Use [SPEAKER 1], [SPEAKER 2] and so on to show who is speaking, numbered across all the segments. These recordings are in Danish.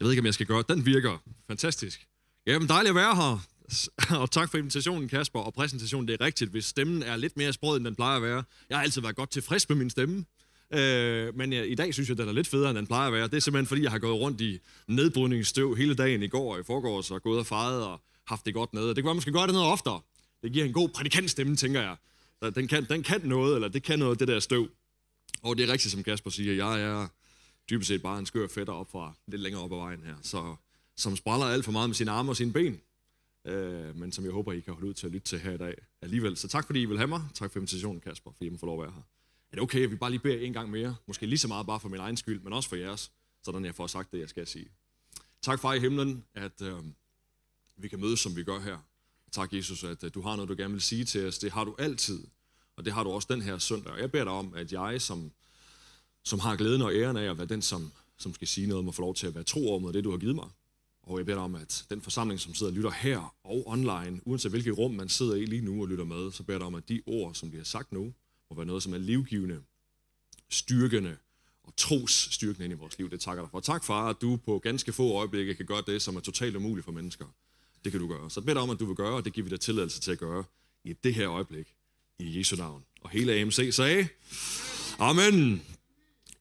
[SPEAKER 1] Jeg ved ikke, om jeg skal gøre Den virker. Fantastisk. Jamen, dejligt at være her. Og tak for invitationen, Kasper, og præsentationen. Det er rigtigt, hvis stemmen er lidt mere sprød, end den plejer at være. Jeg har altid været godt tilfreds med min stemme. Øh, men jeg, i dag synes jeg, den er lidt federe, end den plejer at være. Det er simpelthen, fordi jeg har gået rundt i nedbrydningsstøv hele dagen i går og i forgårs, og gået og fejret og haft det godt nede. Det kan være, man skal gøre det noget oftere. Det giver en god prædikantstemme, tænker jeg. Den kan, den kan noget, eller det kan noget, det der støv. Og det er rigtigt, som Kasper siger. Jeg er dybest set bare en skør fætter op fra lidt længere op ad vejen her. Så, som spræller alt for meget med sine arme og sine ben. Øh, men som jeg håber, I kan holde ud til at lytte til her i dag alligevel. Så tak fordi I vil have mig. Tak for invitationen, Kasper, fordi I må få lov at være her. Er det okay, at vi bare lige beder en gang mere? Måske lige så meget bare for min egen skyld, men også for jeres, sådan jeg får sagt det, jeg skal sige. Tak far i himlen, at øh, vi kan mødes, som vi gør her. Tak, Jesus, at øh, du har noget, du gerne vil sige til os. Det har du altid, og det har du også den her søndag. Og jeg beder dig om, at jeg, som, som har glæden og æren af at være den, som, som skal sige noget, må få lov til at være tro over mod det, du har givet mig. Og jeg beder dig om, at den forsamling, som sidder og lytter her og online, uanset hvilket rum man sidder i lige nu og lytter med, så beder jeg dig om, at de ord, som bliver sagt nu, må være noget, som er livgivende, styrkende og trosstyrkende ind i vores liv. Det takker dig for. Tak, far, at du på ganske få øjeblikke kan gøre det, som er totalt umuligt for mennesker. Det kan du gøre. Så bed dig om, at du vil gøre, og det giver vi dig tilladelse til at gøre i det her øjeblik. I Jesu navn. Og hele AMC sagde, Amen.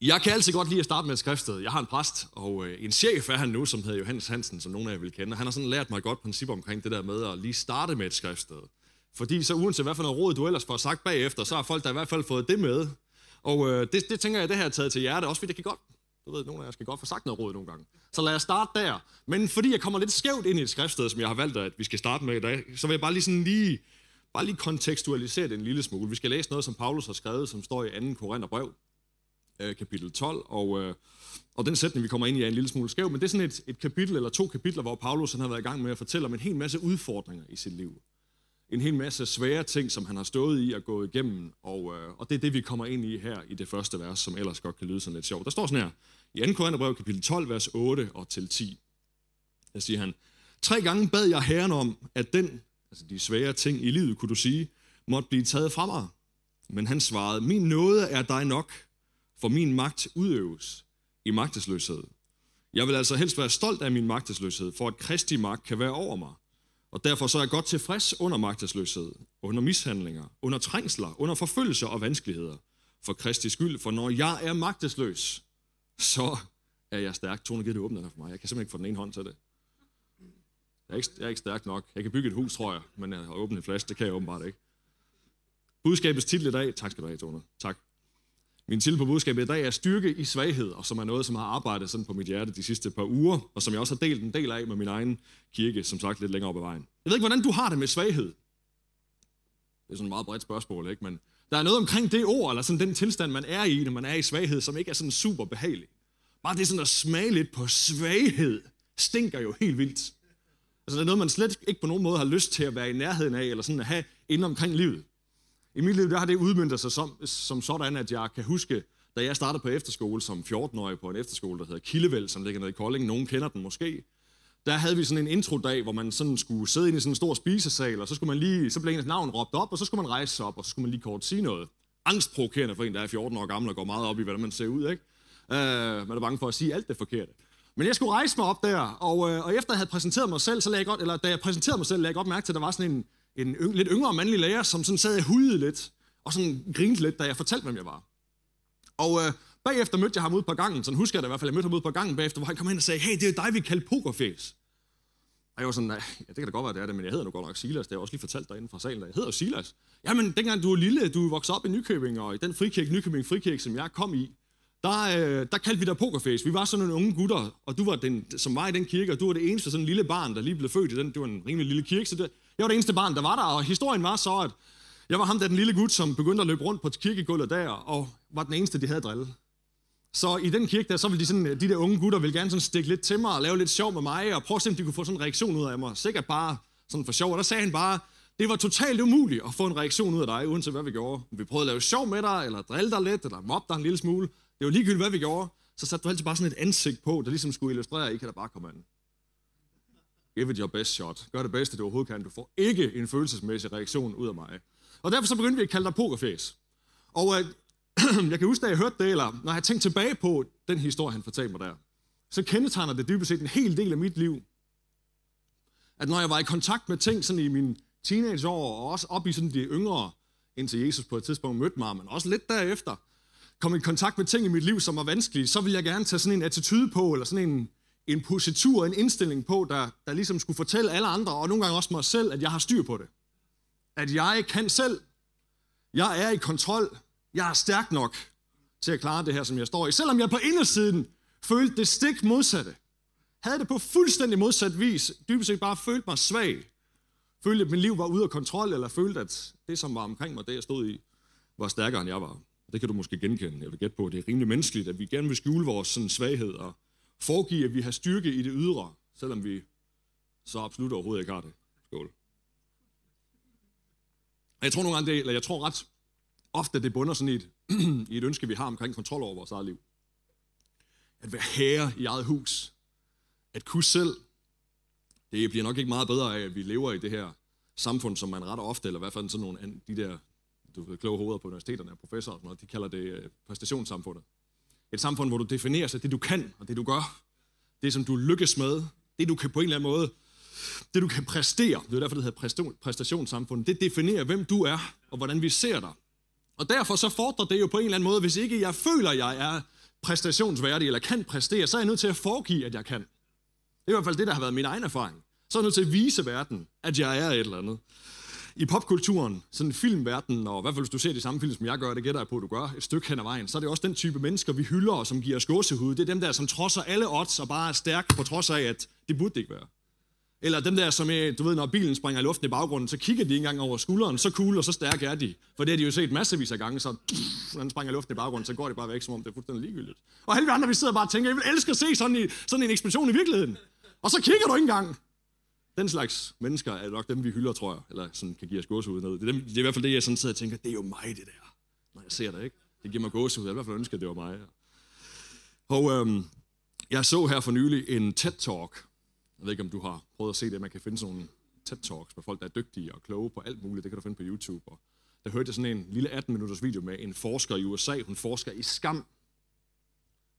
[SPEAKER 1] Jeg kan altid godt lide at starte med et skriftsted. Jeg har en præst, og øh, en chef er han nu, som hedder Johannes Hansen, som nogle af jer vil kende. Han har sådan lært mig et godt princip omkring det der med at lige starte med et skriftsted. Fordi så uanset hvad for noget råd du ellers får sagt bagefter, så har folk der i hvert fald fået det med. Og øh, det, det tænker jeg, det her er taget til hjerte, også fordi det kan godt, du ved, nogle af jer skal godt få sagt noget råd nogle gange. Så lad os starte der. Men fordi jeg kommer lidt skævt ind i et skriftsted, som jeg har valgt, at vi skal starte med i dag, så vil jeg bare lige sådan lige, bare lige kontekstualisere det en lille smule. Vi skal læse noget, som Paulus har skrevet, som står i 2. Korintherbrev, øh, kapitel 12, og, øh, og den sætning, vi kommer ind i, er en lille smule skæv, men det er sådan et, et kapitel eller to kapitler, hvor Paulus han har været i gang med at fortælle om en hel masse udfordringer i sit liv en hel masse svære ting, som han har stået i og gået igennem, og, øh, og det er det, vi kommer ind i her i det første vers, som ellers godt kan lyde sådan lidt sjovt. Der står sådan her, i 2. Korintherbrev kapitel 12, vers 8 og til 10. Der siger han, tre gange bad jeg Herren om, at den, altså de svære ting i livet, kunne du sige, måtte blive taget fra mig. Men han svarede, min nåde er dig nok, for min magt udøves i magtesløshed. Jeg vil altså helst være stolt af min magtesløshed, for at Kristi magt kan være over mig. Og derfor så er jeg godt tilfreds under magtesløshed, under mishandlinger, under trængsler, under forfølgelser og vanskeligheder. For Kristi skyld, for når jeg er magtesløs, så er jeg stærk. Tone, giver det åbne for mig. Jeg kan simpelthen ikke få den ene hånd til det. Jeg er, ikke, jeg er ikke stærk nok. Jeg kan bygge et hus, tror jeg, men jeg har åbnet en flaske, det kan jeg åbenbart ikke. Budskabets titel i dag, tak skal du have, Tone. Tak. Min titel på budskabet i dag er styrke i svaghed, og som er noget, som har arbejdet sådan på mit hjerte de sidste par uger, og som jeg også har delt en del af med min egen kirke, som sagt lidt længere op ad vejen. Jeg ved ikke, hvordan du har det med svaghed. Det er sådan et meget bredt spørgsmål, ikke? Men der er noget omkring det ord, eller sådan den tilstand, man er i, når man er i svaghed, som ikke er sådan super behagelig. Bare det sådan at smage lidt på svaghed, stinker jo helt vildt. Altså det er noget, man slet ikke på nogen måde har lyst til at være i nærheden af, eller sådan at have inden omkring livet. I mit liv der har det udmyndtet sig som, som sådan, at jeg kan huske, da jeg startede på efterskole som 14-årig på en efterskole, der hedder Kildevæld, som ligger nede i Kolding. Nogen kender den måske. Der havde vi sådan en introdag, hvor man sådan skulle sidde ind i sådan en stor spisesal, og så, skulle man lige, så blev ens navn råbt op, og så skulle man rejse sig op, og så skulle man lige kort sige noget. Angstprovokerende for en, der er 14 år gammel og går meget op i, hvordan man ser ud, ikke? Uh, man er bange for at sige alt det forkerte. Men jeg skulle rejse mig op der, og, uh, og efter jeg havde præsenteret mig selv, så lagde jeg godt, eller da jeg præsenterede mig selv, lagde jeg godt mærke til, at der var sådan en, en yng, lidt yngre mandlig lærer, som sådan sad og hudede lidt, og sådan grinte lidt, da jeg fortalte, hvem jeg var. Og øh, bagefter mødte jeg ham ud på gangen, sådan husker jeg det i hvert fald, jeg mødte ham ud på gangen bagefter, hvor han kom ind og sagde, hey, det er dig, vi kalder pokerface. Og jeg var sådan, ja, det kan da godt være, det er det, men jeg hedder nu godt nok Silas, det har jeg også lige fortalt derinde fra salen, jeg hedder Silas. Jamen, dengang du var lille, du voksede op i Nykøbing, og i den frikirke, Nykøbing Frikirke, som jeg kom i, der, øh, der kaldte vi dig pokerface. Vi var sådan nogle unge gutter, og du var den, som var i den kirke, og du var det eneste sådan lille barn, der lige blev født i den. Det var en rimelig lille kirke, så det, jeg var det eneste barn, der var der, og historien var så, at jeg var ham der den lille gut, som begyndte at løbe rundt på kirkegulvet der, og var den eneste, de havde drillet. Så i den kirke der, så ville de, sådan, de der unge gutter ville gerne sådan stikke lidt til mig og lave lidt sjov med mig, og prøve at se, om de kunne få sådan en reaktion ud af mig. Sikkert bare sådan for sjov. Og der sagde han bare, det var totalt umuligt at få en reaktion ud af dig, uanset hvad vi gjorde. Vi prøvede at lave sjov med dig, eller drille dig lidt, eller mobbe dig en lille smule. Det var ligegyldigt, hvad vi gjorde. Så satte du altid bare sådan et ansigt på, der ligesom skulle illustrere, at I kan da bare komme an. Give it your best shot. Gør det bedste, du overhovedet kan. Du får ikke en følelsesmæssig reaktion ud af mig. Og derfor så begyndte vi at kalde dig pokerface. Og øh, jeg kan huske, da jeg hørte det, eller når jeg tænkte tilbage på den historie, han fortalte mig der, så kendetegner det dybest set en hel del af mit liv. At når jeg var i kontakt med ting sådan i mine teenageår, og også op i sådan de yngre, indtil Jesus på et tidspunkt mødte mig, men også lidt derefter, kom i kontakt med ting i mit liv, som var vanskelige, så ville jeg gerne tage sådan en attitude på, eller sådan en, en positur, en indstilling på, der, der ligesom skulle fortælle alle andre, og nogle gange også mig selv, at jeg har styr på det. At jeg kan selv. Jeg er i kontrol. Jeg er stærk nok til at klare det her, som jeg står i. Selvom jeg på indersiden følte det stik modsatte. Havde det på fuldstændig modsat vis. Dybest set bare følte mig svag. Følte, at mit liv var ude af kontrol, eller følte, at det, som var omkring mig, det jeg stod i, var stærkere, end jeg var. Det kan du måske genkende. Jeg vil gætte på, at det er rimelig menneskeligt, at vi gerne vil skjule vores sådan, svaghed og foregive, at vi har styrke i det ydre, selvom vi så absolut overhovedet ikke har det. Skål. Jeg tror nogle gange, det, eller jeg tror ret ofte, det bunder sådan i et, i et ønske, vi har omkring kontrol over vores eget liv. At være herre i eget hus. At kunne selv. Det bliver nok ikke meget bedre af, at vi lever i det her samfund, som man ret ofte, eller i hvert fald sådan nogle af de der du ved, kloge hoveder på universiteterne og professorer og sådan noget, de kalder det øh, præstationssamfundet. Et samfund, hvor du definerer sig det, du kan, og det, du gør. Det, som du lykkes med. Det, du kan på en eller anden måde det du kan præstere, det er derfor, det hedder præstationssamfund, det definerer, hvem du er, og hvordan vi ser dig. Og derfor så fordrer det jo på en eller anden måde, hvis ikke jeg føler, jeg er præstationsværdig, eller kan præstere, så er jeg nødt til at foregive, at jeg kan. Det er i hvert fald det, der har været min egen erfaring. Så er jeg nødt til at vise verden, at jeg er et eller andet. I popkulturen, sådan filmverdenen, og i hvert fald hvis du ser de samme film, som jeg gør, det gætter jeg på, at du gør, et stykke hen ad vejen, så er det også den type mennesker, vi hylder, og som giver os gåsehud. Det er dem der, som trodser alle odds og bare er stærk, på trods af, at det burde det ikke være. Eller dem der, som du ved, når bilen springer i luften i baggrunden, så kigger de ikke engang over skulderen, så cool og så stærke er de. For det har de jo set massevis af gange, så når den springer i luften i baggrunden, så går det bare væk, som om det er fuldstændig ligegyldigt. Og alle vi andre, vi sidder bare og tænker, jeg vil elske at se sådan, i, sådan en eksplosion i virkeligheden. Og så kigger du ikke engang. Den slags mennesker er nok dem, vi hylder, tror jeg, eller sådan kan give os gåsehud ned. Det er, dem, det er i hvert fald det, jeg sådan sidder og tænker, det er jo mig, det der, når jeg ser det, ikke? Det giver mig gåsehud. Jeg i hvert fald ønsker, at det var mig. Og øhm, jeg så her for nylig en TED-talk jeg ved ikke, om du har prøvet at se det. Man kan finde sådan nogle TED-talks med folk, der er dygtige og kloge på alt muligt. Det kan du finde på YouTube. Og der hørte jeg sådan en lille 18-minutters video med en forsker i USA. Hun forsker i skam.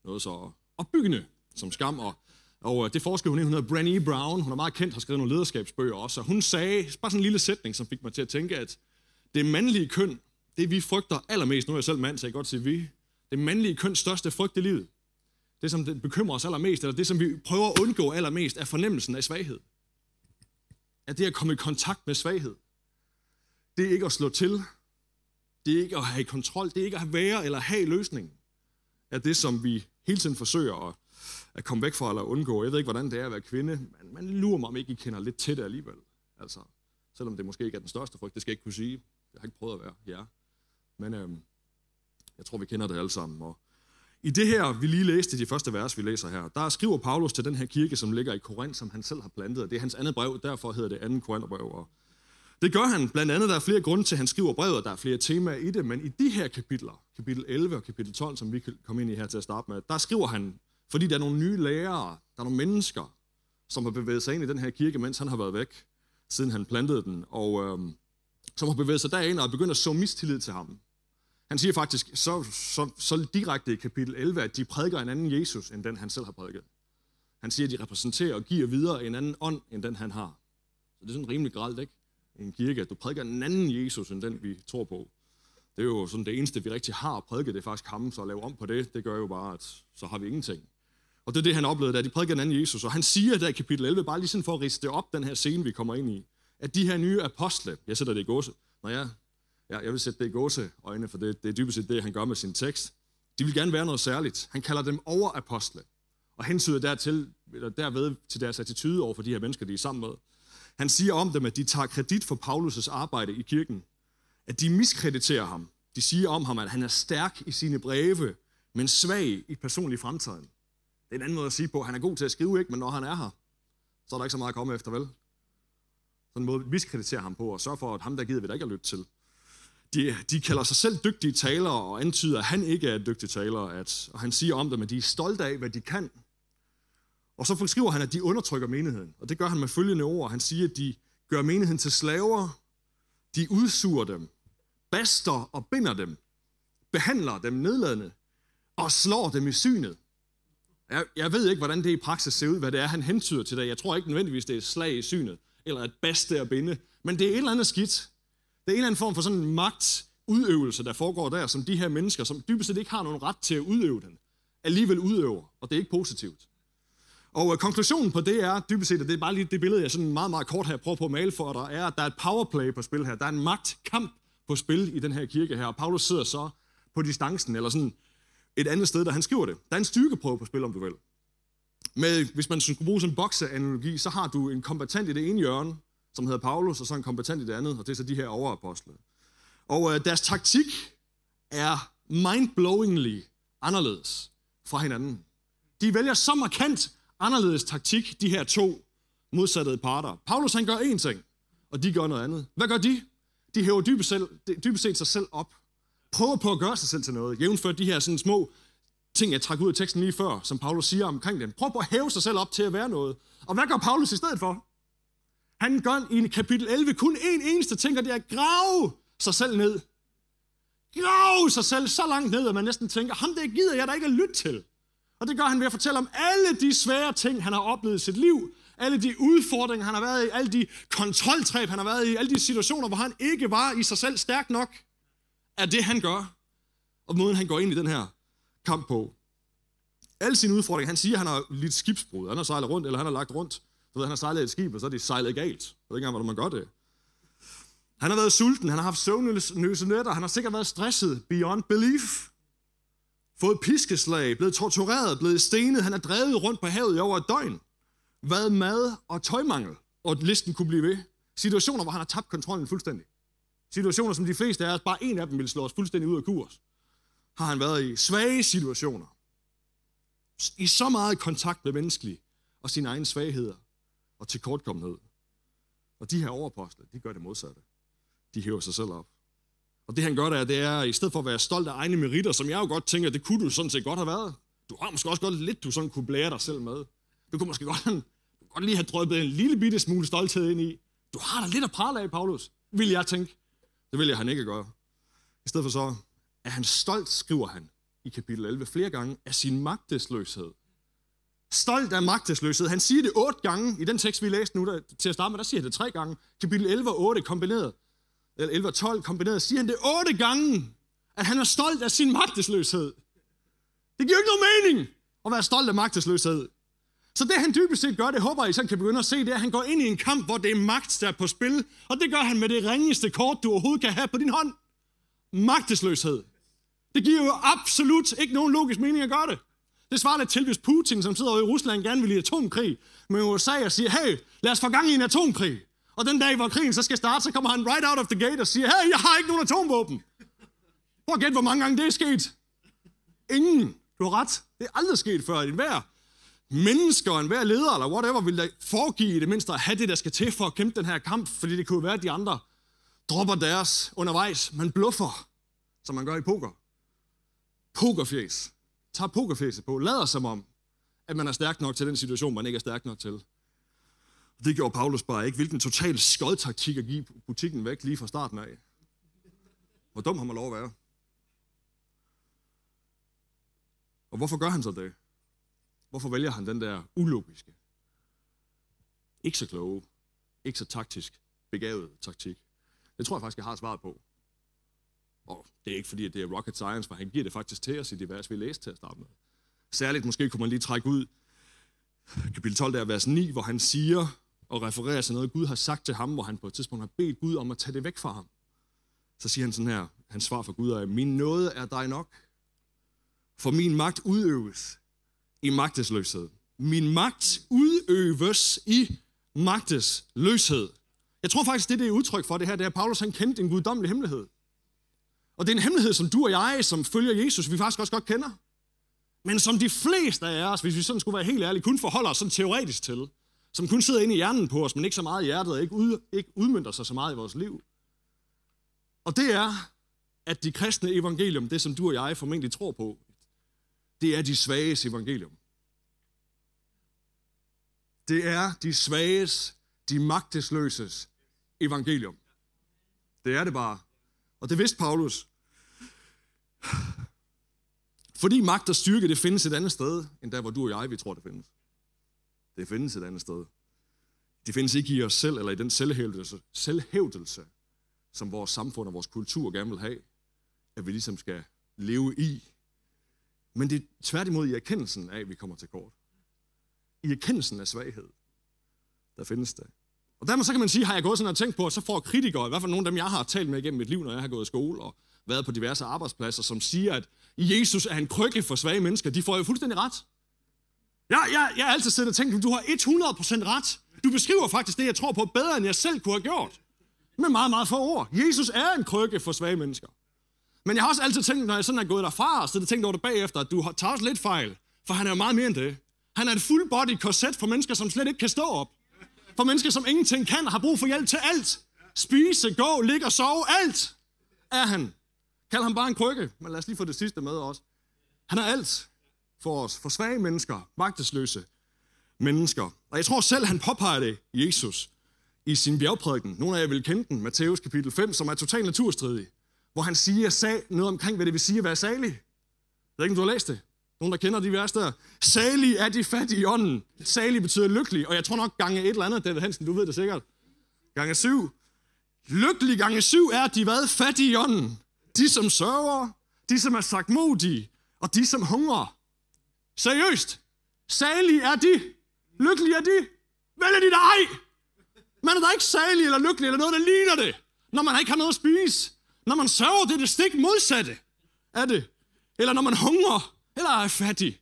[SPEAKER 1] Noget så opbyggende som skam. Og, og øh, det forsker hun i. Hun hedder Brené Brown. Hun er meget kendt, har skrevet nogle lederskabsbøger også. Og hun sagde, bare sådan en lille sætning, som fik mig til at tænke, at det mandlige køn, det vi frygter allermest, nu er jeg selv mand, så jeg kan godt sige vi, det mandlige køns største frygt i livet, det, som det bekymrer os allermest, eller det, som vi prøver at undgå allermest, er fornemmelsen af svaghed. At det at komme i kontakt med svaghed, det er ikke at slå til, det er ikke at have kontrol, det er ikke at være eller have løsningen er det, som vi hele tiden forsøger at, at komme væk fra eller undgå. Jeg ved ikke, hvordan det er at være kvinde, men man lurer mig, om ikke I kender lidt til det alligevel. Altså, selvom det måske ikke er den største frygt, det skal jeg ikke kunne sige. Jeg har ikke prøvet at være ja. Men øhm, jeg tror, vi kender det alle sammen. Og i det her, vi lige læste de første vers, vi læser her, der skriver Paulus til den her kirke, som ligger i Korinth, som han selv har plantet. Det er hans andet brev, derfor hedder det anden Korintherbrev. Og det gør han blandt andet, der er flere grunde til, at han skriver brevet, der er flere temaer i det, men i de her kapitler, kapitel 11 og kapitel 12, som vi kan komme ind i her til at starte med, der skriver han, fordi der er nogle nye lærere, der er nogle mennesker, som har bevæget sig ind i den her kirke, mens han har været væk, siden han plantede den, og øh, som har bevæget sig derind og er begyndt at så mistillid til ham. Han siger faktisk så, så, så direkte i kapitel 11, at de prædiker en anden Jesus, end den han selv har prædiket. Han siger, at de repræsenterer og giver videre en anden ånd, end den han har. Så det er sådan rimelig gralt, ikke? I en kirke, at du prædiker en anden Jesus, end den vi tror på. Det er jo sådan det eneste, vi rigtig har at prædike, det er faktisk ham, så at lave om på det, det gør jo bare, at så har vi ingenting. Og det er det, han oplevede, da de prædikede en anden Jesus. Og han siger der i kapitel 11, bare lige sådan for at riste op, den her scene, vi kommer ind i, at de her nye apostle, jeg sætter det i gåse, når jeg Ja, jeg vil sætte det i gåse øjne, for det, det er dybest set det, han gør med sin tekst. De vil gerne være noget særligt. Han kalder dem overapostle, og hensyder dertil, eller derved til deres attitude over for de her mennesker, de er sammen med. Han siger om dem, at de tager kredit for Paulus' arbejde i kirken. At de miskrediterer ham. De siger om ham, at han er stærk i sine breve, men svag i personlig fremtiden. Det er en anden måde at sige på, han er god til at skrive, ikke? men når han er her, så er der ikke så meget at komme efter, vel? Sådan en måde at miskreditere ham på, og sørge for, at ham der gider vi da ikke at lytte til. De, de kalder sig selv dygtige talere og antyder, at han ikke er en dygtig taler. At, og han siger om dem, at de er stolte af, hvad de kan. Og så skriver han, at de undertrykker menigheden. Og det gør han med følgende ord. Han siger, at de gør menigheden til slaver. De udsuger dem. Baster og binder dem. Behandler dem nedladende. Og slår dem i synet. Jeg, jeg ved ikke, hvordan det i praksis ser ud, hvad det er, han hentyder til det. Jeg tror ikke nødvendigvis, det er et slag i synet, eller et baste at binde, men det er et eller andet skidt. Det er en eller anden form for sådan en magtudøvelse, der foregår der, som de her mennesker, som dybest set ikke har nogen ret til at udøve den, alligevel udøver, og det er ikke positivt. Og øh, konklusionen på det er dybest set, og det er bare lige det billede, jeg sådan meget, meget kort her prøver på at male for dig, er, at der er et powerplay på spil her. Der er en magtkamp på spil i den her kirke her, og Paulus sidder så på distancen, eller sådan et andet sted, der han skriver det. Der er en styrkeprøve på spil, om du vil. Med, hvis man skulle bruge sådan en bokseanalogi, så har du en kompetent i det ene hjørne, som hedder Paulus, og så en kompetent i det andet, og det er så de her overapostle. Og øh, deres taktik er mindblowingly anderledes fra hinanden. De vælger så markant anderledes taktik, de her to modsatte parter. Paulus han gør én ting, og de gør noget andet. Hvad gør de? De hæver dybest, selv, dybest set sig selv op. Prøver på at gøre sig selv til noget. Jævnfør de her sådan små ting, jeg trak ud af teksten lige før, som Paulus siger omkring den. Prøv på at hæve sig selv op til at være noget. Og hvad gør Paulus i stedet for? Han gør i kapitel 11 kun én eneste ting, og det er at grave sig selv ned. Grave sig selv så langt ned, at man næsten tænker, ham det gider jeg da ikke at lytte til. Og det gør han ved at fortælle om alle de svære ting, han har oplevet i sit liv, alle de udfordringer, han har været i, alle de kontroltræb, han har været i, alle de situationer, hvor han ikke var i sig selv stærk nok, er det, han gør. Og måden, han går ind i den her kamp på. Alle sine udfordringer, han siger, at han har lidt skibsbrud. Han har sejlet rundt, eller han har lagt rundt. Du ved, han har sejlet et skib, og så er det sejlet galt. Jeg ved ikke engang, hvordan man gør det. Han har været sulten, han har haft søvnløse nætter, han har sikkert været stresset beyond belief. Fået piskeslag, blevet tortureret, blevet stenet, han er drevet rundt på havet i over et døgn. Været mad og tøjmangel, og listen kunne blive ved. Situationer, hvor han har tabt kontrollen fuldstændig. Situationer, som de fleste af os, bare en af dem vil slå os fuldstændig ud af kurs. Har han været i svage situationer. I så meget kontakt med menneskelige og sine egne svagheder og tilkortkommenhed. Og de her overpostle, de gør det modsatte. De hæver sig selv op. Og det han gør der, det er, at i stedet for at være stolt af egne meritter, som jeg jo godt tænker, det kunne du sådan set godt have været. Du har måske også godt lidt, du sådan kunne blære dig selv med. Du kunne måske godt, du kunne godt lige have drøbet en lille bitte smule stolthed ind i. Du har da lidt at prale af, Paulus, vil jeg tænke. Det vil jeg han ikke gøre. I stedet for så er han stolt, skriver han i kapitel 11 flere gange, af sin magtesløshed. Stolt af magtesløshed. Han siger det otte gange i den tekst, vi læste nu der, til at starte med. Der siger han det tre gange. Kapitel 11 og 8 kombineret. Eller 11 og 12 kombineret. Siger han det otte gange, at han er stolt af sin magtesløshed. Det giver jo ikke nogen mening at være stolt af magtesløshed. Så det han dybest set gør, det håber jeg, I kan begynde at se, det er, at han går ind i en kamp, hvor det er magt, der er på spil. Og det gør han med det ringeste kort, du overhovedet kan have på din hånd. Magtesløshed. Det giver jo absolut ikke nogen logisk mening at gøre det. Det svarer lidt til, hvis Putin, som sidder i Rusland, gerne vil i atomkrig med USA og siger, hey, lad os få gang i en atomkrig. Og den dag, hvor krigen så skal starte, så kommer han right out of the gate og siger, hey, jeg har ikke nogen atomvåben. Prøv at gætte, hvor mange gange det er sket. Ingen. Du har ret. Det er aldrig sket før. En hver mennesker og en hver leder, eller whatever, vil da foregive i det mindste at have det, der skal til for at kæmpe den her kamp, fordi det kunne være, at de andre dropper deres undervejs. Man bluffer, som man gør i poker. Pokerfjes. Tag pokerfjeset på. Lader som om, at man er stærk nok til den situation, man ikke er stærk nok til. Det gjorde Paulus bare ikke. Hvilken total skodtaktik at give butikken væk lige fra starten af. Hvor dum har man lov at være. Og hvorfor gør han så det? Hvorfor vælger han den der ulogiske, ikke så kloge, ikke så taktisk begavet taktik? Det tror jeg faktisk, jeg har svaret på. Og det er ikke fordi, at det er rocket science, for han giver det faktisk til os i det vers, vi læste til at starte med. Særligt måske kunne man lige trække ud kapitel 12, der vers 9, hvor han siger og refererer til noget, Gud har sagt til ham, hvor han på et tidspunkt har bedt Gud om at tage det væk fra ham. Så siger han sådan her, hans svar for Gud er, min nåde er dig nok, for min magt udøves i magtesløshed. Min magt udøves i magtesløshed. Jeg tror faktisk, det, det er udtryk for det her, det er, at Paulus han kendte en guddommelig hemmelighed. Og det er en hemmelighed, som du og jeg, som følger Jesus, vi faktisk også godt kender. Men som de fleste af os, hvis vi sådan skulle være helt ærlige, kun forholder os sådan teoretisk til. Som kun sidder inde i hjernen på os, men ikke så meget i hjertet, og ikke, ud, ikke udmyndter sig så meget i vores liv. Og det er, at de kristne evangelium, det som du og jeg formentlig tror på, det er de svages evangelium. Det er de svages, de magtesløses evangelium. Det er det bare. Og det vidste Paulus. Fordi magt og styrke, det findes et andet sted, end der, hvor du og jeg, vi tror, det findes. Det findes et andet sted. Det findes ikke i os selv, eller i den selvhævdelse, selvhævdelse som vores samfund og vores kultur gerne vil have, at vi ligesom skal leve i. Men det er tværtimod i erkendelsen af, at vi kommer til kort. I erkendelsen af svaghed, der findes det. Og dermed så kan man sige, har jeg gået sådan og tænkt på, at så får kritikere, i hvert fald nogle af dem, jeg har talt med igennem mit liv, når jeg har gået i skole og været på diverse arbejdspladser, som siger, at Jesus er en krykke for svage mennesker, de får jo fuldstændig ret. Jeg, jeg, jeg har altid siddet og tænkt, at du har 100% ret. Du beskriver faktisk det, jeg tror på, bedre end jeg selv kunne have gjort. Med meget, meget få ord. Jesus er en krykke for svage mennesker. Men jeg har også altid tænkt, når jeg sådan er gået derfra, så det tænkt over det bagefter, at du har også lidt fejl. For han er jo meget mere end det. Han er et full body korset for mennesker, som slet ikke kan stå op. For mennesker, som ingenting kan har brug for hjælp til alt. Spise, gå, ligge og sove, alt er han. Kald ham bare en krykke, men lad os lige få det sidste med også. Han er alt for os, for svage mennesker, magtesløse mennesker. Og jeg tror selv, han påpeger det, Jesus, i sin bjergprædiken. Nogle af jer vil kende den, Matthæus kapitel 5, som er totalt naturstridig. Hvor han siger sag, noget omkring, hvad det vil sige at være salig. Jeg ved ikke, om du har læst det. Nogen, der kender de vers der. Salig er de fattige i ånden. Salig betyder lykkelig. Og jeg tror nok gange et eller andet, David Hansen, du ved det sikkert. Gange syv. Lykkelig gange syv er, at de hvad? Fattige i ånden. De, som sørger, de, som er sagt modige, og de, som hungrer. Seriøst. Salig er de. Lykkelig er de. Vælger de dig? Man er da ikke salig eller lykkelig eller noget, der ligner det, når man ikke har noget at spise. Når man sørger, det er det stik modsatte af det. Eller når man hungrer, eller er fattig.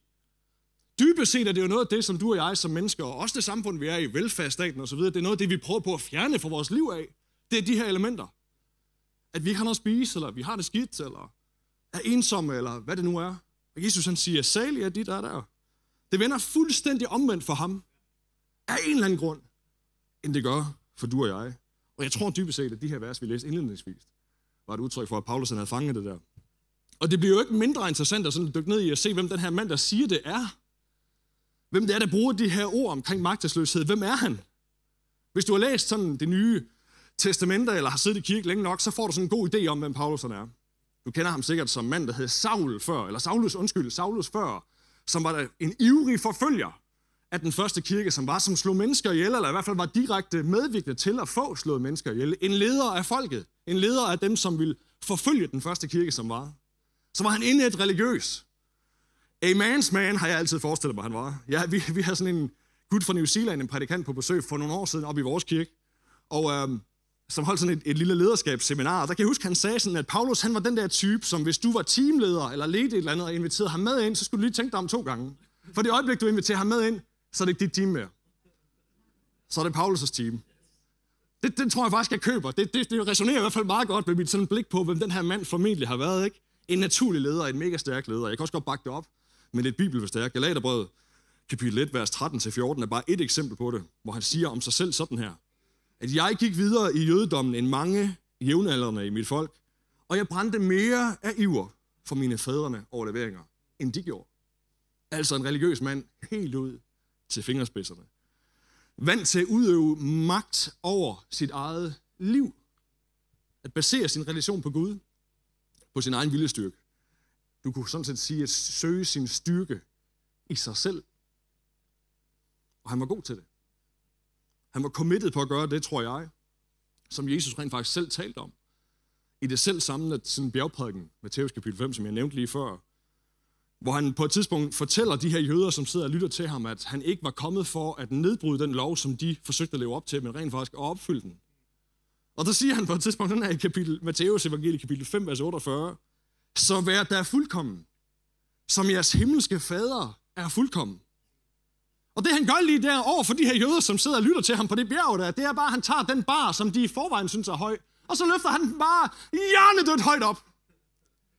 [SPEAKER 1] Dybest set er det jo noget af det, som du og jeg som mennesker, og også det samfund, vi er i, velfærdsstaten osv., det er noget af det, vi prøver på at fjerne fra vores liv af. Det er de her elementer. At vi ikke har noget at spise, eller vi har det skidt, eller er ensomme, eller hvad det nu er. Og Jesus han siger, salig er de, der er der. Det vender fuldstændig omvendt for ham. Af en eller anden grund end det gør for du og jeg. Og jeg tror dybest set, at de her vers, vi læste indledningsvis, var et udtryk for, at Paulus havde fanget det der. Og det bliver jo ikke mindre interessant at sådan dykke ned i at se, hvem den her mand, der siger det, er. Hvem det er, der bruger de her ord omkring magtesløshed. Hvem er han? Hvis du har læst sådan det nye testamente, eller har siddet i kirke længe nok, så får du sådan en god idé om, hvem Paulus er. Du kender ham sikkert som mand, der hed Saul før, eller Saulus, undskyld, Saulus før, som var en ivrig forfølger af den første kirke, som var, som slog mennesker ihjel, eller i hvert fald var direkte medvirkende til at få slået mennesker ihjel. En leder af folket. En leder af dem, som ville forfølge den første kirke, som var. Så var han et religiøs. A man's man har jeg altid forestillet mig, han var. Ja, vi, vi havde sådan en gut fra New Zealand, en prædikant på besøg for nogle år siden op i vores kirke, og øhm, som holdt sådan et, et lille lederskabsseminar. Og der kan jeg huske, han sagde sådan, at Paulus han var den der type, som hvis du var teamleder eller ledte et eller andet og inviterede ham med ind, så skulle du lige tænke dig om to gange. For det øjeblik, du inviterer ham med ind, så er det ikke dit team mere. Så er det Paulus' team. Det, det tror jeg faktisk, jeg køber. Det, det, det resonerer i hvert fald meget godt med mit sådan blik på, hvem den her mand formentlig har været. Ikke? En naturlig leder, en mega stærk leder. Jeg kan også godt bakke det op med lidt bibelforstærk. Galaterbrevet, kapitel 1, vers 13-14, er bare et eksempel på det, hvor han siger om sig selv sådan her. At jeg gik videre i jødedommen end mange jævnaldrende i mit folk, og jeg brændte mere af iver for mine fædrene overleveringer, end de gjorde. Altså en religiøs mand helt ud til fingerspidserne. Vant til at udøve magt over sit eget liv. At basere sin relation på Gud, på sin egen viljestyrke. Du kunne sådan set sige at søge sin styrke i sig selv. Og han var god til det. Han var committed på at gøre det, tror jeg, som Jesus rent faktisk selv talte om. I det selv samme sådan bjergprædiken, Matthæus kapitel 5, som jeg nævnte lige før, hvor han på et tidspunkt fortæller de her jøder, som sidder og lytter til ham, at han ikke var kommet for at nedbryde den lov, som de forsøgte at leve op til, men rent faktisk at opfylde den. Og der siger han på et tidspunkt, den her i kapitel, Matteus evangelie, kapitel 5, vers 48, så vær der fuldkommen, som jeres himmelske fader er fuldkommen. Og det han gør lige der over for de her jøder, som sidder og lytter til ham på det bjerg der, det er bare, at han tager den bar, som de i forvejen synes er høj, og så løfter han den bare hjernedødt højt op.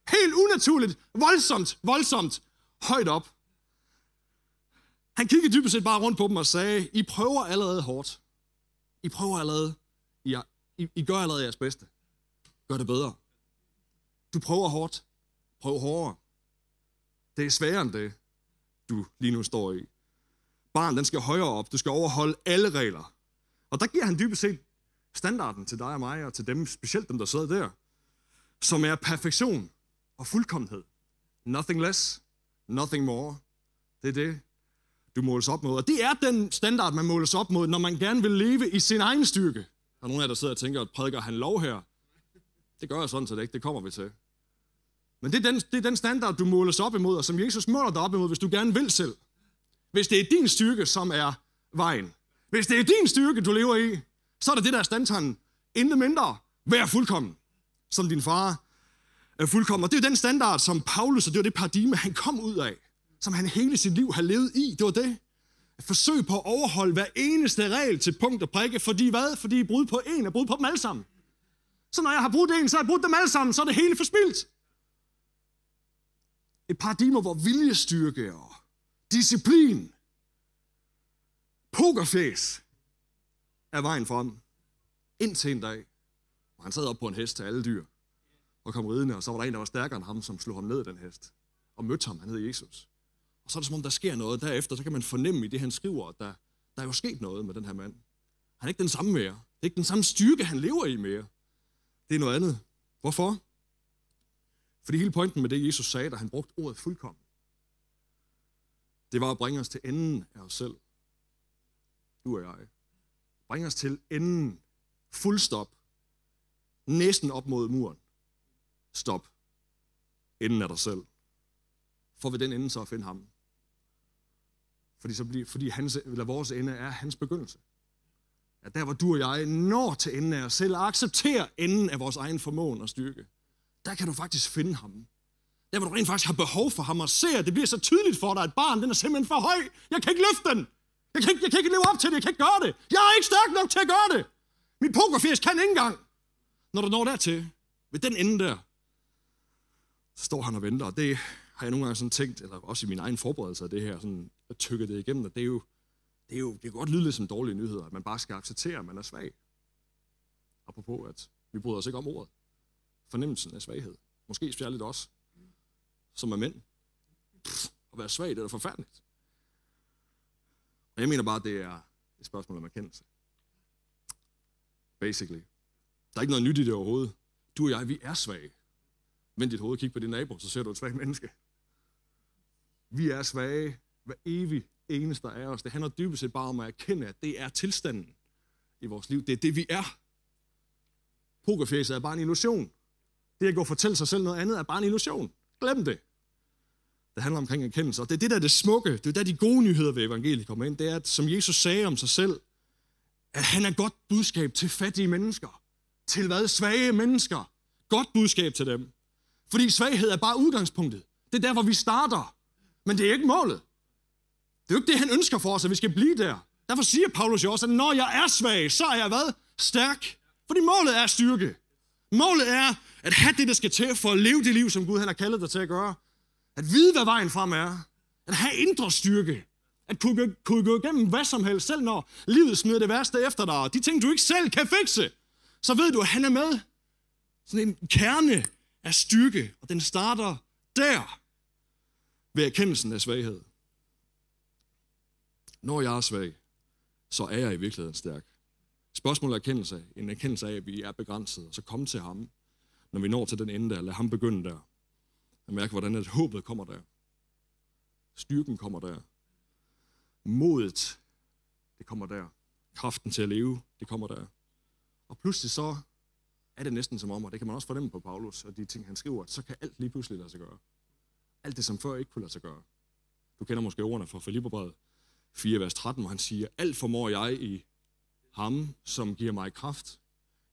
[SPEAKER 1] Helt unaturligt, voldsomt, voldsomt, højt op. Han kiggede dybest set bare rundt på dem og sagde, I prøver allerede hårdt. I prøver allerede. I, I, I gør allerede jeres bedste. Gør det bedre. Du prøver hårdt. Prøv hårdere. Det er sværere end det, du lige nu står i. Barn, den skal højere op. Du skal overholde alle regler. Og der giver han dybest set standarden til dig og mig, og til dem, specielt dem, der sidder der, som er perfektion og fuldkommenhed. Nothing less, Nothing more. Det er det, du måles op mod. Og det er den standard, man måles op mod, når man gerne vil leve i sin egen styrke. Der er nogen af jer, der sidder og tænker, at prædiker han lov her? Det gør jeg sådan set ikke, det kommer vi til. Men det er, den, det er den standard, du måles op imod, og som Jesus måler dig op imod, hvis du gerne vil selv. Hvis det er din styrke, som er vejen. Hvis det er din styrke, du lever i, så er det det, der er standtanden. Intet mindre. Vær fuldkommen, som din far Øh, er fuldkommen. Og det er den standard, som Paulus, og det var det paradigme, han kom ud af. Som han hele sit liv har levet i. Det var det. At forsøge på at overholde hver eneste regel til punkt og prikke. Fordi hvad? Fordi brud på en er brud på dem alle sammen. Så når jeg har brudt en, så har jeg brudt dem alle sammen, så er det hele forspildt. Et paradigme, hvor viljestyrke og disciplin, pokerface er vejen frem. Indtil en dag, hvor han sad op på en hest til alle dyr og kom ridende, og så var der en, der var stærkere end ham, som slog ham ned den hest og mødte ham. Han hed Jesus. Og så er det som om, der sker noget derefter, så kan man fornemme i det, han skriver, at der, der er jo sket noget med den her mand. Han er ikke den samme mere. Det er ikke den samme styrke, han lever i mere. Det er noget andet. Hvorfor? Fordi hele pointen med det, Jesus sagde, da han brugte ordet fuldkommen, det var at bringe os til enden af os selv. Du og jeg. Bringe os til enden. Fuldstop. Næsten op mod muren. Stop. Enden af dig selv. For ved den ende så at finde ham. Fordi, så bliver, fordi hans, eller vores ende er hans begyndelse. At der hvor du og jeg når til enden af os selv og accepterer enden af vores egen formåen og styrke, der kan du faktisk finde ham. Der hvor du rent faktisk har behov for ham og ser, det bliver så tydeligt for dig, at barn den er simpelthen for høj. Jeg kan ikke løfte den. Jeg kan, ikke, jeg kan ikke leve op til det. Jeg kan ikke gøre det. Jeg er ikke stærk nok til at gøre det. Min pokerfjes kan ikke engang. Når du når dertil, ved den ende der, så står han og venter. Og det har jeg nogle gange sådan tænkt, eller også i min egen forberedelse af det her, sådan at tykke det igennem, og det er jo, det er jo, det kan godt lyde lidt som dårlige nyheder, at man bare skal acceptere, at man er svag. Apropos, at vi bryder os ikke om ordet. Fornemmelsen af svaghed. Måske særligt også, som er mænd. Pff, at være svag, det er da forfærdeligt. Og jeg mener bare, at det er et spørgsmål om erkendelse. Basically. Der er ikke noget nyt i det overhovedet. Du og jeg, vi er svage. Vend dit hoved, kig på din nabo, så ser du et svagt menneske. Vi er svage hver evig eneste af os. Det handler dybest set bare om at erkende, at det er tilstanden i vores liv. Det er det, vi er. Pokerfæset er bare en illusion. Det at gå og fortælle sig selv noget andet er bare en illusion. Glem det. Det handler omkring erkendelse. Og det er det, der er det smukke. Det er der, de gode nyheder ved evangeliet kommer ind. Det er, at, som Jesus sagde om sig selv, at han er godt budskab til fattige mennesker. Til hvad? Svage mennesker. Godt budskab til dem. Fordi svaghed er bare udgangspunktet. Det er der, hvor vi starter. Men det er ikke målet. Det er jo ikke det, han ønsker for os, at vi skal blive der. Derfor siger Paulus jo også, at når jeg er svag, så er jeg hvad? Stærk. Fordi målet er styrke. Målet er at have det, der skal til for at leve det liv, som Gud han har kaldet dig til at gøre. At vide, hvad vejen frem er. At have indre styrke. At kunne, kunne gå igennem hvad som helst, selv når livet smider det værste efter dig. Og De ting, du ikke selv kan fikse. Så ved du, at han er med. Sådan en kerne af styrke, og den starter der ved erkendelsen af svaghed. Når jeg er svag, så er jeg i virkeligheden stærk. Spørgsmålet er erkendelse. En erkendelse af, at vi er begrænset, og så komme til ham, når vi når til den ende der. Lad ham begynde der. Og mærke, hvordan at håbet kommer der. Styrken kommer der. Modet, det kommer der. Kraften til at leve, det kommer der. Og pludselig så er det næsten som om, og det kan man også fornemme på Paulus og de ting, han skriver, at så kan alt lige pludselig lade sig gøre. Alt det, som før ikke kunne lade sig gøre. Du kender måske ordene fra Filipperbrevet 4, vers 13, hvor han siger, alt formår jeg i ham, som giver mig kraft.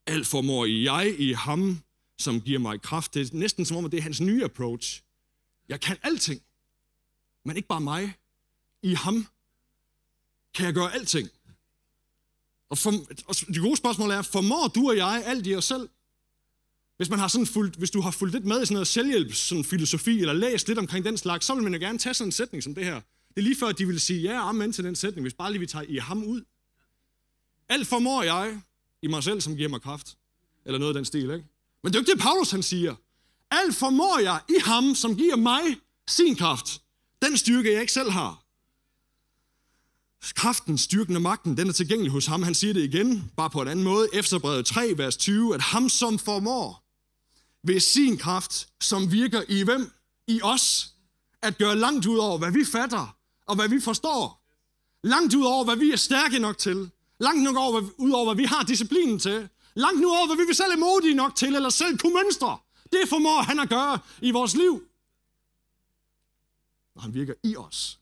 [SPEAKER 1] Alt formår jeg i ham, som giver mig kraft. Det er næsten som om, at det er hans nye approach. Jeg kan alting, men ikke bare mig. I ham kan jeg gøre alting. Og, for, og det gode spørgsmål er, formår du og jeg alt i os selv? Hvis, man har sådan fulgt, hvis du har fulgt lidt med i sådan noget selvhjælps sådan filosofi, eller læst lidt omkring den slags, så vil man jo gerne tage sådan en sætning som det her. Det er lige før, at de vil sige ja og amen til den sætning, hvis bare lige vi tager i ham ud. Alt formår jeg i mig selv, som giver mig kraft. Eller noget af den stil, ikke? Men det er jo ikke det, Paulus han siger. Alt formår jeg i ham, som giver mig sin kraft. Den styrke, jeg ikke selv har. Kraften, styrken og magten, den er tilgængelig hos ham. Han siger det igen, bare på en anden måde. Efterbrevet 3, vers 20, at ham som formår ved sin kraft, som virker i hvem? I os. at gøre langt ud over, hvad vi fatter og hvad vi forstår. Langt ud over, hvad vi er stærke nok til. Langt nok over, ud over, hvad vi har disciplinen til. Langt nu over, hvad vi selv er modige nok til, eller selv kunne mønstre. Det formår han at gøre i vores liv. Når han virker i os.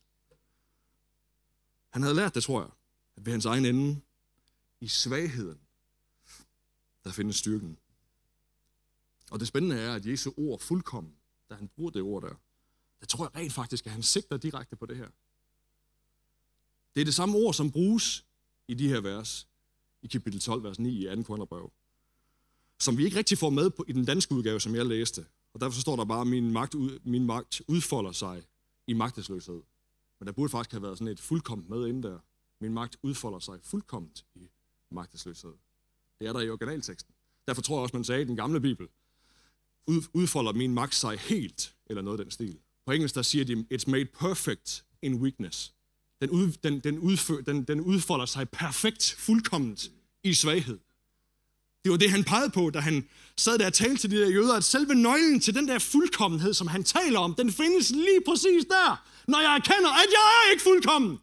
[SPEAKER 1] Han havde lært det, tror jeg, at ved hans egen ende, i svagheden, der findes styrken. Og det spændende er, at Jesu ord fuldkommen, da han bruger det ord der, der tror jeg rent faktisk, at han sigter direkte på det her. Det er det samme ord, som bruges i de her vers, i kapitel 12, vers 9 i 2. Korintherbrev, som vi ikke rigtig får med på, i den danske udgave, som jeg læste. Og derfor står der bare, at min magt, ud, min magt udfolder sig i magtesløshed. Men der burde faktisk have været sådan et fuldkomt med inden der. Min magt udfolder sig fuldkomment i magtesløshed. Det er der i originalteksten. Derfor tror jeg også, man sagde i den gamle bibel, udfolder min magt sig helt, eller noget af den stil. På engelsk der siger de, it's made perfect in weakness. Den, ud, den, den, udfør, den, den udfolder sig perfekt, fuldkomment i svaghed. Det var det, han pegede på, da han sad der og talte til de der jøder, at selve nøglen til den der fuldkommenhed, som han taler om, den findes lige præcis der, når jeg erkender, at jeg er ikke fuldkommen.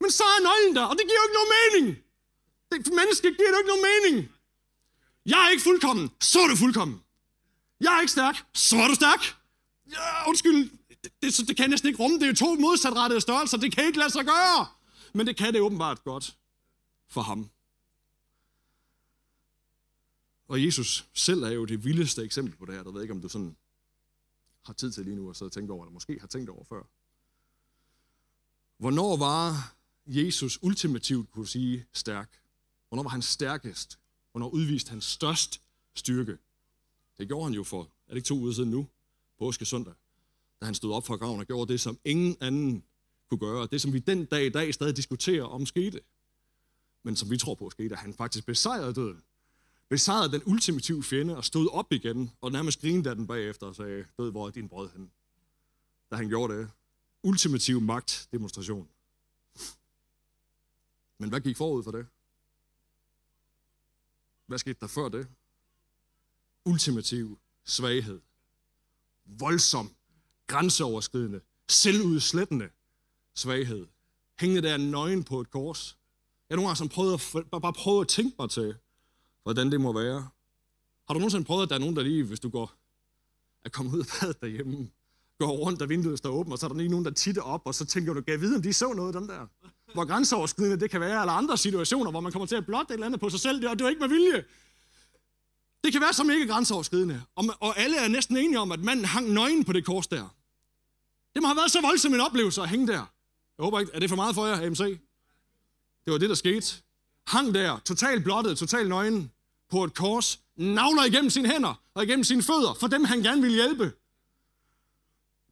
[SPEAKER 1] Men så er nøglen der, og det giver jo ikke nogen mening. Det menneske giver jo ikke nogen mening. Jeg er ikke fuldkommen, så er du fuldkommen. Jeg er ikke stærk, så er du stærk. Ja, undskyld, det, det, det kan jeg næsten ikke rumme. Det er jo to modsatrettede størrelser. Det kan ikke lade sig gøre. Men det kan det åbenbart godt for ham. Og Jesus selv er jo det vildeste eksempel på det her. Der ved ikke, om du sådan har tid til lige nu at sidde og tænke over, eller måske har tænkt over før. Hvornår var Jesus ultimativt, kunne du sige, stærk? Hvornår var han stærkest? Hvornår udviste han størst styrke? Det gjorde han jo for, er det ikke to uger siden nu? Påske søndag da han stod op fra graven og gjorde det, som ingen anden kunne gøre. Det, som vi den dag i dag stadig diskuterer om skete. Men som vi tror på skete, at han faktisk besejrede døden. Besejrede den ultimative fjende og stod op igen og nærmest grinede af den bagefter og sagde, død, hvor er din brød hen? Da han gjorde det. Ultimativ magtdemonstration. Men hvad gik forud for det? Hvad skete der før det? Ultimativ svaghed. Voldsom grænseoverskridende, selvudslættende svaghed. Hængende der nøgen på et kors. Jeg har nogle gange sådan prøvet at, bare prøvet at tænke mig til, hvordan det må være. Har du nogensinde prøvet, at der er nogen, der lige, hvis du går, er kommet ud af badet derhjemme, går rundt, og vinduet står åbent, og så er der lige nogen, der titter op, og så tænker du, kan jeg vide, om de så noget af dem der? Hvor grænseoverskridende det kan være, eller andre situationer, hvor man kommer til at blotte et eller andet på sig selv, og det er ikke med vilje. Det kan være så ikke grænseoverskridende, og, og alle er næsten enige om, at manden hang nøgen på det kors der. Det må have været så voldsom en oplevelse at hænge der. Jeg håber ikke, er det for meget for jer, AMC? Det var det, der skete. Hang der, totalt blottet, totalt nøgen, på et kors, navler igennem sine hænder og igennem sine fødder, for dem han gerne ville hjælpe.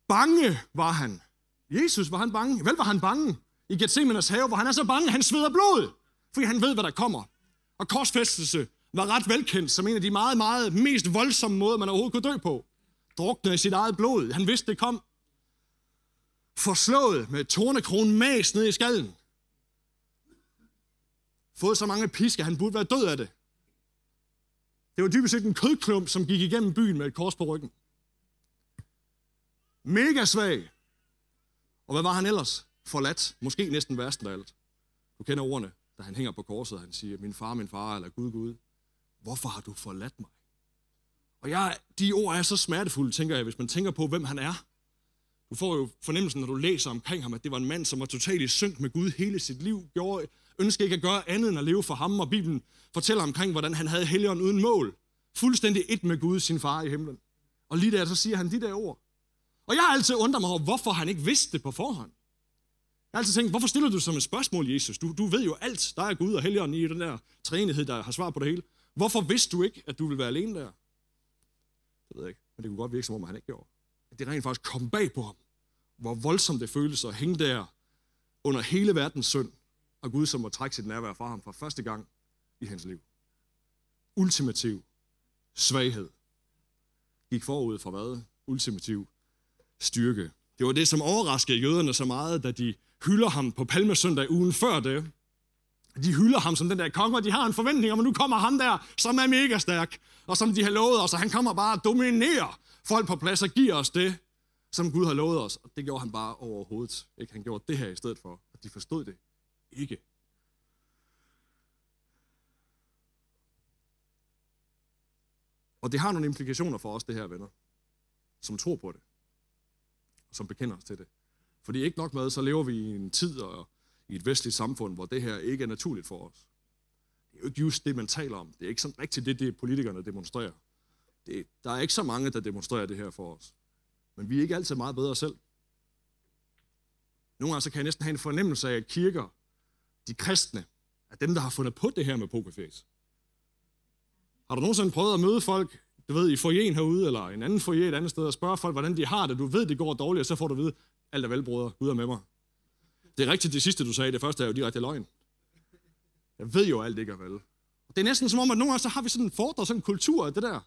[SPEAKER 1] Bange var han. Jesus, var han bange? Vel var han bange i Gethsemanes have, hvor han er så bange, han sveder blod, fordi han ved, hvad der kommer. Og korsfæstelse var ret velkendt som en af de meget, meget mest voldsomme måder, man overhovedet kunne dø på. Druknet i sit eget blod. Han vidste, det kom forslået med tornekronen mas ned i skallen. Fået så mange pisker, han burde være død af det. Det var dybest set en kødklump, som gik igennem byen med et kors på ryggen. Mega svag. Og hvad var han ellers? Forladt. Måske næsten værst af alt. Du kender ordene, da han hænger på korset, han siger, min far, min far, eller Gud, Gud, hvorfor har du forladt mig? Og jeg, de ord er så smertefulde, tænker jeg, hvis man tænker på, hvem han er. Du får jo fornemmelsen, når du læser omkring ham, at det var en mand, som var totalt i synk med Gud hele sit liv, gjorde, ønskede ikke at gøre andet end at leve for ham, og Bibelen fortæller omkring, hvordan han havde helligånden uden mål. Fuldstændig et med Gud, sin far i himlen. Og lige der, så siger han de der ord. Og jeg har altid undret mig over, hvorfor han ikke vidste det på forhånd. Jeg har altid tænkt, hvorfor stiller du som et spørgsmål, Jesus? Du, du ved jo alt. Der er Gud og helligånden i den der træenighed, der har svar på det hele. Hvorfor vidste du ikke, at du ville være alene der? Det ved jeg ikke, men det kunne godt virke, som om han ikke gjorde at det rent faktisk kom bag på ham. Hvor voldsomt det føles at hænge der under hele verdens synd, og Gud som må trække sit nærvær fra ham for første gang i hans liv. Ultimativ svaghed gik forud for hvad? Ultimativ styrke. Det var det, som overraskede jøderne så meget, da de hylder ham på palmesøndag ugen før det. De hylder ham som den der konge, og de har en forventning om, at nu kommer han der, som er mega stærk, og som de har lovet os, og han kommer bare og dominerer folk på plads og giver os det, som Gud har lovet os. Og det gjorde han bare overhovedet. Ikke? Han gjorde det her i stedet for, at de forstod det ikke. Og det har nogle implikationer for os, det her, venner, som tror på det, som bekender os til det. Fordi ikke nok med, så lever vi i en tid og i et vestligt samfund, hvor det her ikke er naturligt for os. Det er jo ikke just det, man taler om. Det er ikke sådan rigtigt det, det politikerne demonstrerer. Det, der er ikke så mange, der demonstrerer det her for os. Men vi er ikke altid meget bedre selv. Nogle gange så kan jeg næsten have en fornemmelse af, at kirker, de kristne, er dem, der har fundet på det her med pokerface. Har du nogensinde prøvet at møde folk, du ved, i forjen herude, eller en anden foyer et andet sted, og spørge folk, hvordan de har det? Du ved, det går dårligt, og så får du at vide, alt er vel, bror, Gud er med mig. Det er rigtigt, det sidste, du sagde. Det første er jo direkte løgn. Jeg ved jo, alt ikke er vel. Det er næsten som om, at nogle gange så har vi sådan en fordre, sådan en kultur af det der.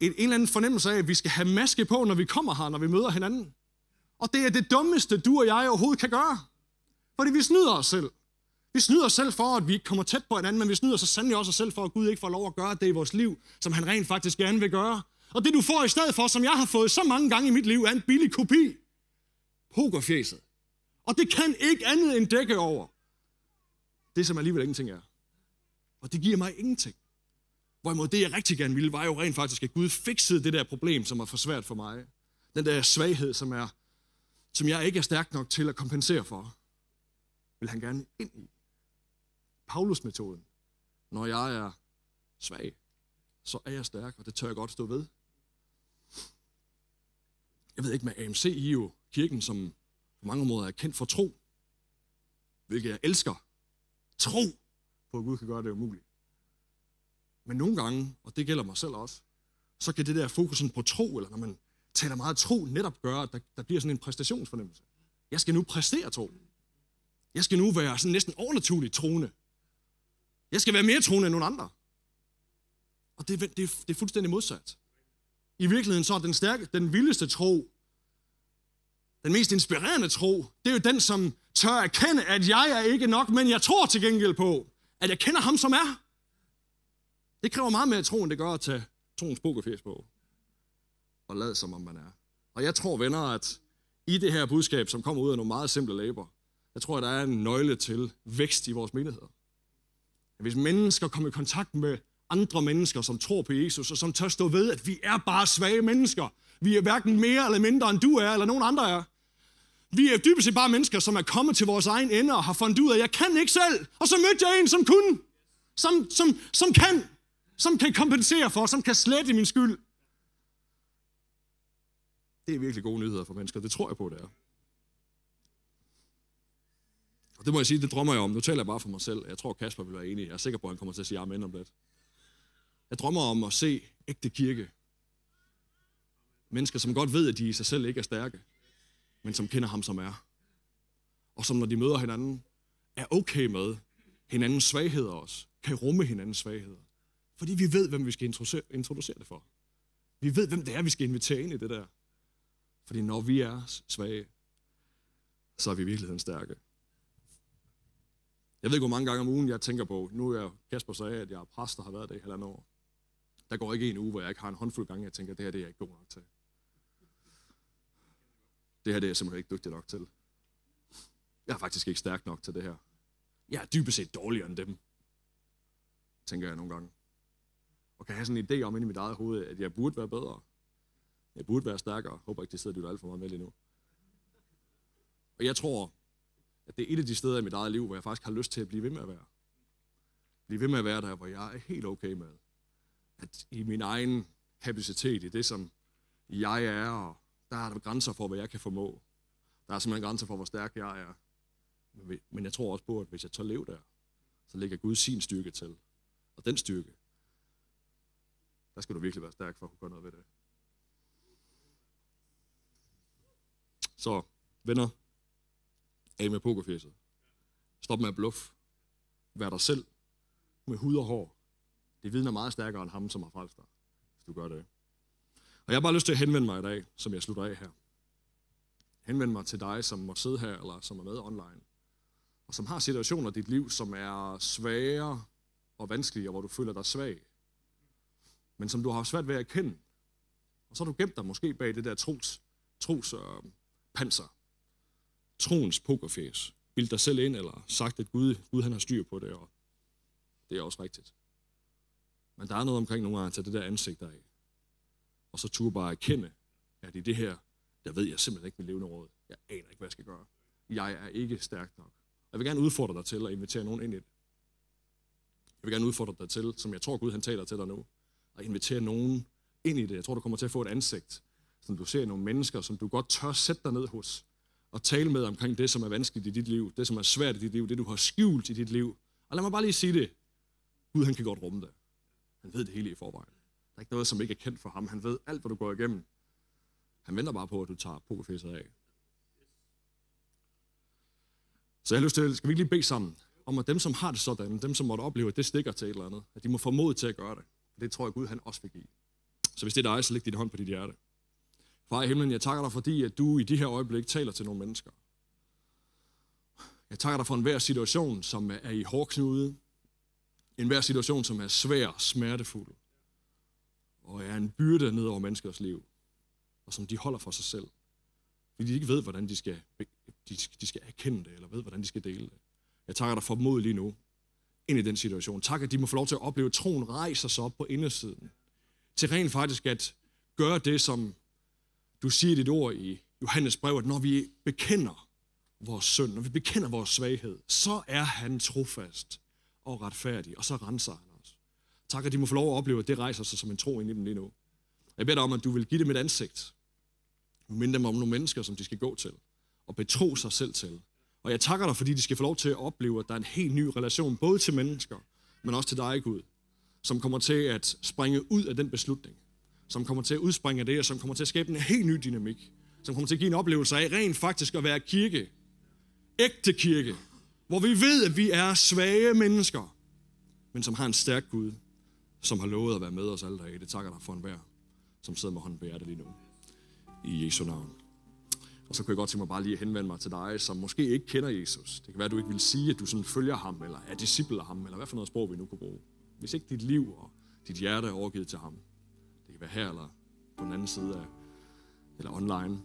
[SPEAKER 1] En, en eller anden fornemmelse af, at vi skal have maske på, når vi kommer her, når vi møder hinanden. Og det er det dummeste, du og jeg overhovedet kan gøre. Fordi vi snyder os selv. Vi snyder os selv for, at vi ikke kommer tæt på hinanden, men vi snyder så sandelig også os selv for, at Gud ikke får lov at gøre det i vores liv, som han rent faktisk gerne vil gøre. Og det du får i stedet for, som jeg har fået så mange gange i mit liv, er en billig kopi. Pokerfjæset. Og det kan ikke andet end dække over det, som alligevel ingenting er. Og det giver mig ingenting. Hvorimod det, jeg rigtig gerne ville, var jo rent faktisk, at Gud fikset det der problem, som er for svært for mig. Den der svaghed, som, er, som jeg ikke er stærk nok til at kompensere for, vil han gerne ind i. Paulus-metoden. Når jeg er svag, så er jeg stærk, og det tør jeg godt stå ved. Jeg ved ikke med AMC, I jo kirken, som på mange måder er kendt for tro, hvilket jeg elsker. Tro på, at Gud kan gøre det umuligt. Men nogle gange, og det gælder mig selv også, så kan det der fokusen på tro, eller når man taler meget tro, netop gøre, at der, der bliver sådan en præstationsfornemmelse. Jeg skal nu præstere tro. Jeg skal nu være sådan næsten overnaturligt troende. Jeg skal være mere troende end nogen andre. Og det, det, det er fuldstændig modsat. I virkeligheden så er den, stærke, den vildeste tro, den mest inspirerende tro, det er jo den, som tør erkende, at jeg er ikke nok, men jeg tror til gengæld på, at jeg kender ham, som er. Det kræver meget mere tro, end det gør at tage troens pokerfjes på. Og lade som om man er. Og jeg tror, venner, at i det her budskab, som kommer ud af nogle meget simple læber, jeg tror, at der er en nøgle til vækst i vores menigheder. Hvis mennesker kommer i kontakt med andre mennesker, som tror på Jesus, og som tør stå ved, at vi er bare svage mennesker. Vi er hverken mere eller mindre, end du er, eller nogen andre er. Vi er dybest set bare mennesker, som er kommet til vores egen ende og har fundet ud af, at jeg kan ikke selv. Og så mødte jeg en, som kunne. Som, som, som kan. Som kan kompensere for, som kan slette min skyld. Det er virkelig gode nyheder for mennesker. Det tror jeg på, det er. Og det må jeg sige, det drømmer jeg om. Nu taler jeg bare for mig selv. Jeg tror, Kasper vil være enig. Jeg er sikker på, at han kommer til at sige amen om lidt. Jeg drømmer om at se ægte kirke. Mennesker, som godt ved, at de i sig selv ikke er stærke, men som kender ham, som er. Og som når de møder hinanden, er okay med hinandens svagheder også. Kan rumme hinandens svagheder. Fordi vi ved, hvem vi skal introducere, introducere det for. Vi ved, hvem det er, vi skal invitere ind i det der. Fordi når vi er svage, så er vi i virkeligheden stærke. Jeg ved ikke, hvor mange gange om ugen jeg tænker på, nu er Kasper Kasper sagde, at jeg er præst og har været det i halvandet år. Der går ikke en uge, hvor jeg ikke har en håndfuld gange, jeg tænker, at det her det er jeg ikke god nok til. Det her det er jeg simpelthen ikke dygtig nok til. Jeg er faktisk ikke stærk nok til det her. Jeg er dybest set dårligere end dem, tænker jeg nogle gange. Og kan have sådan en idé om inde i mit eget hoved, at jeg burde være bedre. Jeg burde være stærkere. Håber ikke, det sidder du alt for meget med lige nu. Og jeg tror, at det er et af de steder i mit eget liv, hvor jeg faktisk har lyst til at blive ved med at være. Blive ved med at være der, hvor jeg er helt okay med. At i min egen kapacitet, i det som jeg er, og der er der grænser for, hvad jeg kan formå. Der er simpelthen grænser for, hvor stærk jeg er. Men jeg tror også på, at hvis jeg tør leve der, så lægger Gud sin styrke til. Og den styrke, der skal du virkelig være stærk for at kunne gøre noget ved det. Så, venner, af med pokerfæset. Stop med at bluff. Vær dig selv med hud og hår. Det vidner meget stærkere end ham, som har frelst dig, hvis du gør det. Og jeg har bare lyst til at henvende mig i dag, som jeg slutter af her. Henvende mig til dig, som må sidde her, eller som er med online. Og som har situationer i dit liv, som er svære og vanskelige, og hvor du føler dig svag. Men som du har svært ved at erkende. Og så har du gemt dig måske bag det der tros tros øh, panser, troens pokerfæs, bildt dig selv ind, eller sagt, at Gud, Gud han har styr på det, og det er også rigtigt. Men der er noget omkring nogle gange at tage det der ansigt af. Og så turde bare erkende, at i det her, der ved jeg simpelthen ikke mit levende råd. Jeg aner ikke, hvad jeg skal gøre. Jeg er ikke stærk nok. Jeg vil gerne udfordre dig til at invitere nogen ind i det. Jeg vil gerne udfordre dig til, som jeg tror Gud han taler til dig nu, at invitere nogen ind i det. Jeg tror, du kommer til at få et ansigt, som du ser nogle mennesker, som du godt tør sætte dig ned hos, at tale med omkring det, som er vanskeligt i dit liv, det, som er svært i dit liv, det, du har skjult i dit liv. Og lad mig bare lige sige det. Gud, han kan godt rumme det. Han ved det hele i forvejen. Der er ikke noget, som ikke er kendt for ham. Han ved alt, hvad du går igennem. Han venter bare på, at du tager pokerfæsset af. Så jeg har lyst til, skal vi ikke lige bede sammen, om at dem, som har det sådan, dem, som måtte opleve, at det stikker til et eller andet, at de må få mod til at gøre det. Det tror jeg, Gud han også vil give. Så hvis det er dig, så læg din hånd på dit hjerte. Far i himlen, jeg takker dig, fordi at du i de her øjeblik taler til nogle mennesker. Jeg takker dig for enhver situation, som er i hårdknude. Enhver situation, som er svær, smertefuld. Og er en byrde ned over menneskers liv. Og som de holder for sig selv. Fordi de ikke ved, hvordan de skal, de, de skal erkende det, eller ved, hvordan de skal dele det. Jeg takker dig for mod lige nu, ind i den situation. Tak, at de må få lov til at opleve, at troen rejser sig op på indersiden. Til rent faktisk at gøre det, som du siger dit ord i Johannes brev, at når vi bekender vores synd, når vi bekender vores svaghed, så er han trofast og retfærdig, og så renser han os. Tak, at de må få lov at opleve, at det rejser sig som en tro ind i dem lige nu. Jeg beder dig om, at du vil give dem et ansigt. Minde dem om nogle mennesker, som de skal gå til, og betro sig selv til. Og jeg takker dig, fordi de skal få lov til at opleve, at der er en helt ny relation, både til mennesker, men også til dig, Gud, som kommer til at springe ud af den beslutning, som kommer til at udspringe af det, og som kommer til at skabe en helt ny dynamik, som kommer til at give en oplevelse af rent faktisk at være kirke, ægte kirke, hvor vi ved, at vi er svage mennesker, men som har en stærk Gud, som har lovet at være med os alle dage. Det takker dig for enhver, som sidder med hånden på hjertet lige nu. I Jesu navn. Og så kunne jeg godt tænke mig bare lige at henvende mig til dig, som måske ikke kender Jesus. Det kan være, at du ikke vil sige, at du sådan følger ham, eller er disciple af ham, eller hvad for noget sprog vi nu kunne bruge. Hvis ikke dit liv og dit hjerte er overgivet til ham. Være her, eller på den anden side af, eller online.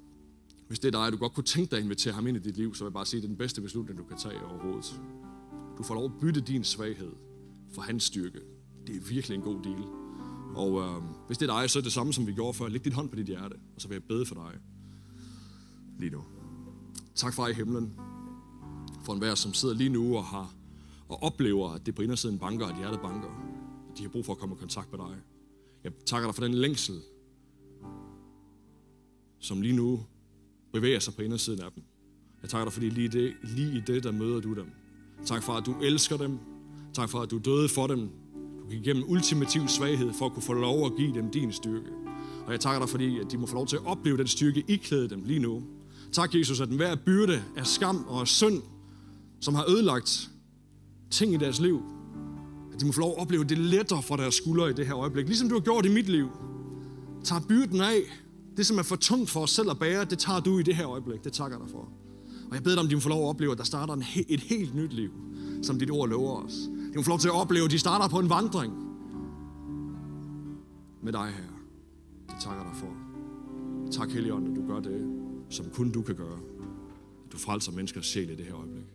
[SPEAKER 1] Hvis det er dig, og du godt kunne tænke dig at invitere ham ind i dit liv, så vil jeg bare sige, at det er den bedste beslutning, du kan tage overhovedet. Du får lov at bytte din svaghed for hans styrke. Det er virkelig en god deal. Og øh, hvis det er dig, så er det samme, som vi gjorde før. Læg dit hånd på dit hjerte, og så vil jeg bede for dig lige nu. Tak for i himlen, for enhver, som sidder lige nu og har og oplever, at det på indersiden banker, at hjertet banker. De har brug for at komme i kontakt med dig. Jeg takker dig for den længsel, som lige nu bevæger sig på indersiden af dem. Jeg takker dig, fordi lige, det, lige i det, der møder du dem. Tak for, at du elsker dem. Tak for, at du døde for dem. Du gik igennem ultimativ svaghed for at kunne få lov at give dem din styrke. Og jeg takker dig, fordi at de må få lov til at opleve den styrke, I klæde dem lige nu. Tak, Jesus, at hver byrde af skam og synd, som har ødelagt ting i deres liv, at de må få lov at opleve det lettere fra deres skuldre i det her øjeblik. Ligesom du har gjort i mit liv. Tag byrden af. Det, som er for tungt for os selv at bære, det tager du i det her øjeblik. Det takker dig for. Og jeg beder dig, om de må få lov at opleve, at der starter en, et helt nyt liv, som dit ord lover os. De må få lov til at opleve, at de starter på en vandring med dig her. Det takker dig for. Tak, Helligånd, at du gør det, som kun du kan gøre. At du frelser menneskers sjæl i det her øjeblik.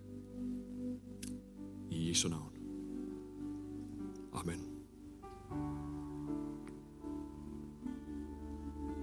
[SPEAKER 1] I Jesu navn. Amen.